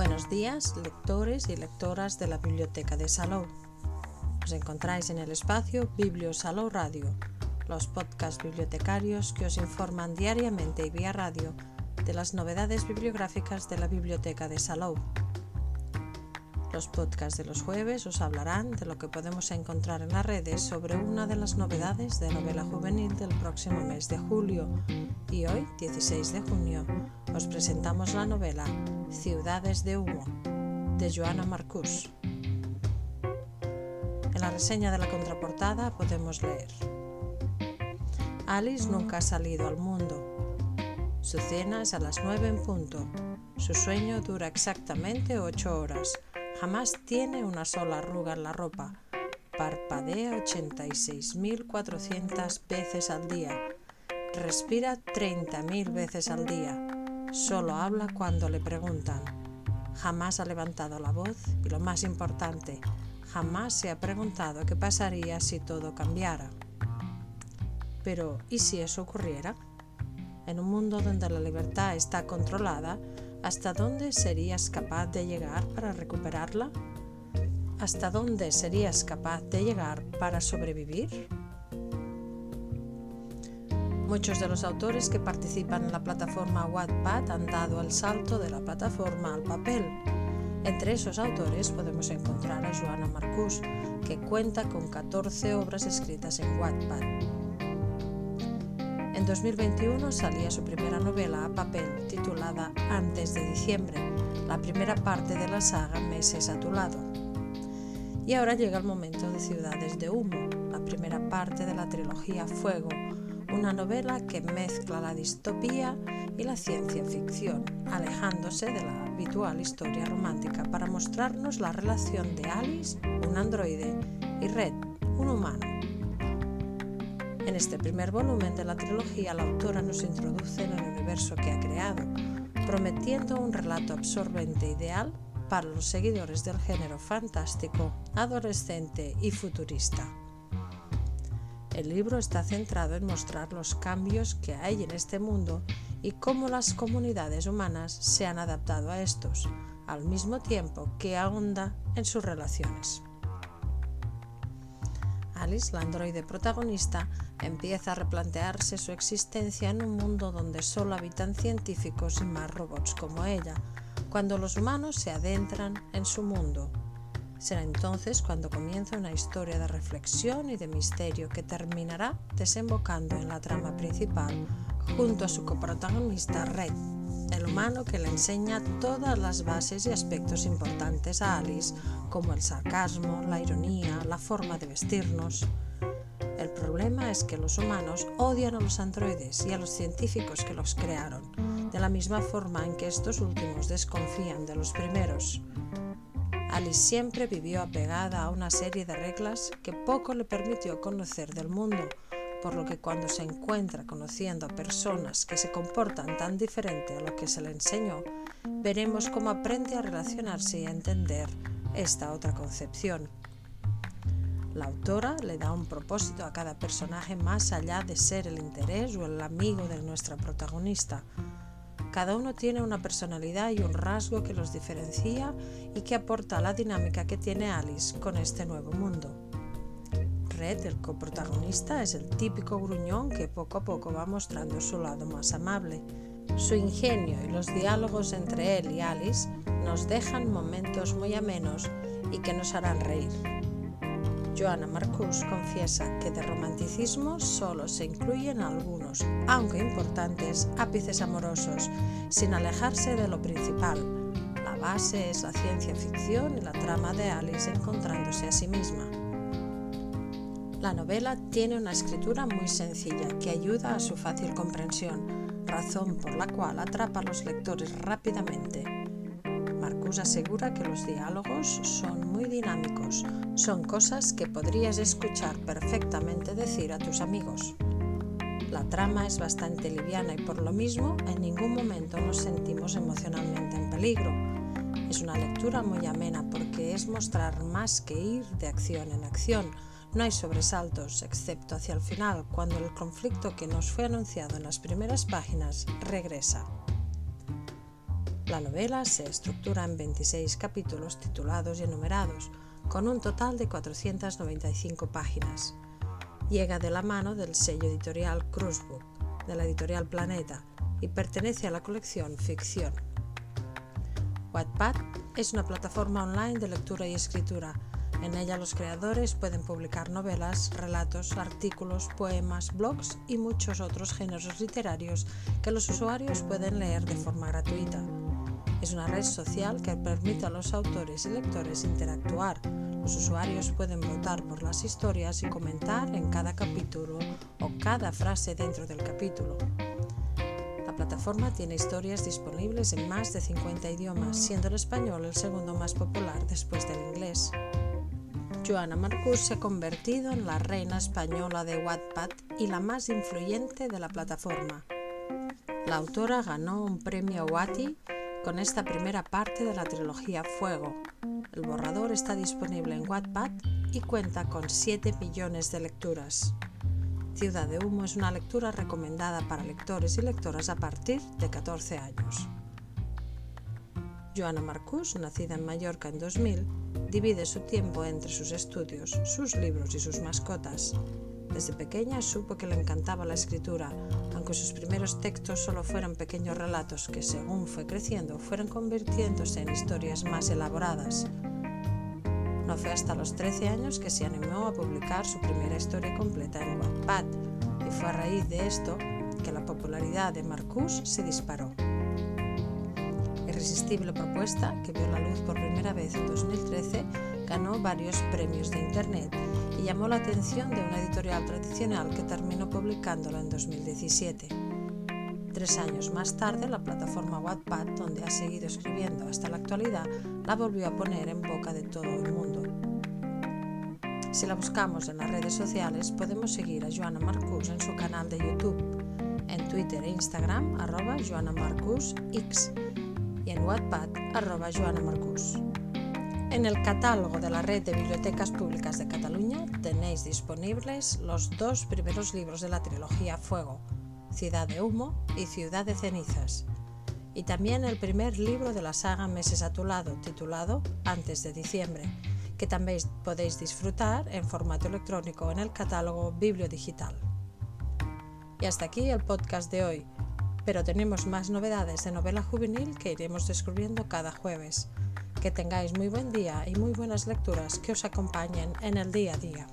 Buenos días, lectores y lectoras de la Biblioteca de Salou. Os encontráis en el espacio Biblio Salou Radio, los podcasts bibliotecarios que os informan diariamente y vía radio de las novedades bibliográficas de la Biblioteca de Salou. Los podcasts de los jueves os hablarán de lo que podemos encontrar en las redes sobre una de las novedades de novela juvenil del próximo mes de julio. Y hoy, 16 de junio, os presentamos la novela Ciudades de Humo, de Joana Marcus. En la reseña de la contraportada podemos leer Alice nunca ha salido al mundo. Su cena es a las 9 en punto. Su sueño dura exactamente 8 horas Jamás tiene una sola arruga en la ropa. Parpadea 86.400 veces al día. Respira 30.000 veces al día. Solo habla cuando le preguntan. Jamás ha levantado la voz y lo más importante, jamás se ha preguntado qué pasaría si todo cambiara. Pero, ¿y si eso ocurriera? En un mundo donde la libertad está controlada, ¿Hasta dónde serías capaz de llegar para recuperarla? ¿Hasta dónde serías capaz de llegar para sobrevivir? Muchos de los autores que participan en la plataforma Wattpad han dado el salto de la plataforma al papel. Entre esos autores podemos encontrar a Joana Marcus, que cuenta con 14 obras escritas en Wattpad. En 2021 salía su primera novela a papel titulada Antes de diciembre, la primera parte de la saga Meses a tu lado. Y ahora llega el momento de Ciudades de Humo, la primera parte de la trilogía Fuego, una novela que mezcla la distopía y la ciencia ficción, alejándose de la habitual historia romántica para mostrarnos la relación de Alice, un androide, y Red, un humano en este primer volumen de la trilogía, la autora nos introduce en el universo que ha creado, prometiendo un relato absorbente ideal para los seguidores del género fantástico, adolescente y futurista. El libro está centrado en mostrar los cambios que hay en este mundo y cómo las comunidades humanas se han adaptado a estos, al mismo tiempo que ahonda en sus relaciones. Alice, la androide protagonista, empieza a replantearse su existencia en un mundo donde solo habitan científicos y más robots como ella, cuando los humanos se adentran en su mundo. Será entonces cuando comienza una historia de reflexión y de misterio que terminará desembocando en la trama principal junto a su coprotagonista Red, el humano que le enseña todas las bases y aspectos importantes a Alice, como el sarcasmo, la ironía, la forma de vestirnos. El problema es que los humanos odian a los androides y a los científicos que los crearon, de la misma forma en que estos últimos desconfían de los primeros. Alice siempre vivió apegada a una serie de reglas que poco le permitió conocer del mundo, por lo que cuando se encuentra conociendo a personas que se comportan tan diferente a lo que se le enseñó, veremos cómo aprende a relacionarse y a entender esta otra concepción. La autora le da un propósito a cada personaje más allá de ser el interés o el amigo de nuestra protagonista. Cada uno tiene una personalidad y un rasgo que los diferencia y que aporta a la dinámica que tiene Alice con este nuevo mundo. El coprotagonista, es el típico gruñón que poco a poco va mostrando su lado más amable. Su ingenio y los diálogos entre él y Alice nos dejan momentos muy amenos y que nos harán reír. Joana Marcus confiesa que de romanticismo solo se incluyen algunos, aunque importantes, ápices amorosos, sin alejarse de lo principal. La base es la ciencia ficción y la trama de Alice encontrándose a sí misma. La novela tiene una escritura muy sencilla que ayuda a su fácil comprensión, razón por la cual atrapa a los lectores rápidamente. Marcus asegura que los diálogos son muy dinámicos, son cosas que podrías escuchar perfectamente decir a tus amigos. La trama es bastante liviana y por lo mismo en ningún momento nos sentimos emocionalmente en peligro. Es una lectura muy amena porque es mostrar más que ir de acción en acción, no hay sobresaltos, excepto hacia el final, cuando el conflicto que nos fue anunciado en las primeras páginas regresa. La novela se estructura en 26 capítulos titulados y enumerados, con un total de 495 páginas. Llega de la mano del sello editorial Cruzbook, de la editorial Planeta, y pertenece a la colección Ficción. Wattpad es una plataforma online de lectura y escritura. En ella los creadores pueden publicar novelas, relatos, artículos, poemas, blogs y muchos otros géneros literarios que los usuarios pueden leer de forma gratuita. Es una red social que permite a los autores y lectores interactuar. Los usuarios pueden votar por las historias y comentar en cada capítulo o cada frase dentro del capítulo. La plataforma tiene historias disponibles en más de 50 idiomas, siendo el español el segundo más popular después del inglés. Joana Marcus se ha convertido en la reina española de Wattpad y la más influyente de la plataforma. La autora ganó un premio Watty con esta primera parte de la trilogía Fuego. El borrador está disponible en Wattpad y cuenta con 7 millones de lecturas. Ciudad de Humo es una lectura recomendada para lectores y lectoras a partir de 14 años. Joana Marcus, nacida en Mallorca en 2000, divide su tiempo entre sus estudios, sus libros y sus mascotas. Desde pequeña supo que le encantaba la escritura, aunque sus primeros textos solo fueran pequeños relatos que, según fue creciendo, fueron convirtiéndose en historias más elaboradas. No fue hasta los 13 años que se animó a publicar su primera historia completa en Wattpad y fue a raíz de esto que la popularidad de Marcus se disparó. Irresistible propuesta, que vio la luz por primera vez en 2013, ganó varios premios de Internet y llamó la atención de una editorial tradicional que terminó publicándola en 2017. Tres años más tarde, la plataforma Wattpad, donde ha seguido escribiendo hasta la actualidad, la volvió a poner en boca de todo el mundo. Si la buscamos en las redes sociales, podemos seguir a Joana Marcus en su canal de YouTube, en Twitter e Instagram, arroba Joana Marcus X, en Wattpad. En el catálogo de la Red de Bibliotecas Públicas de Cataluña tenéis disponibles los dos primeros libros de la trilogía Fuego, Ciudad de Humo y Ciudad de Cenizas, y también el primer libro de la saga Meses a tu lado, titulado Antes de diciembre, que también podéis disfrutar en formato electrónico en el catálogo Bibliodigital. Y hasta aquí el podcast de hoy, pero tenemos más novedades de novela juvenil que iremos descubriendo cada jueves. Que tengáis muy buen día y muy buenas lecturas que os acompañen en el día a día.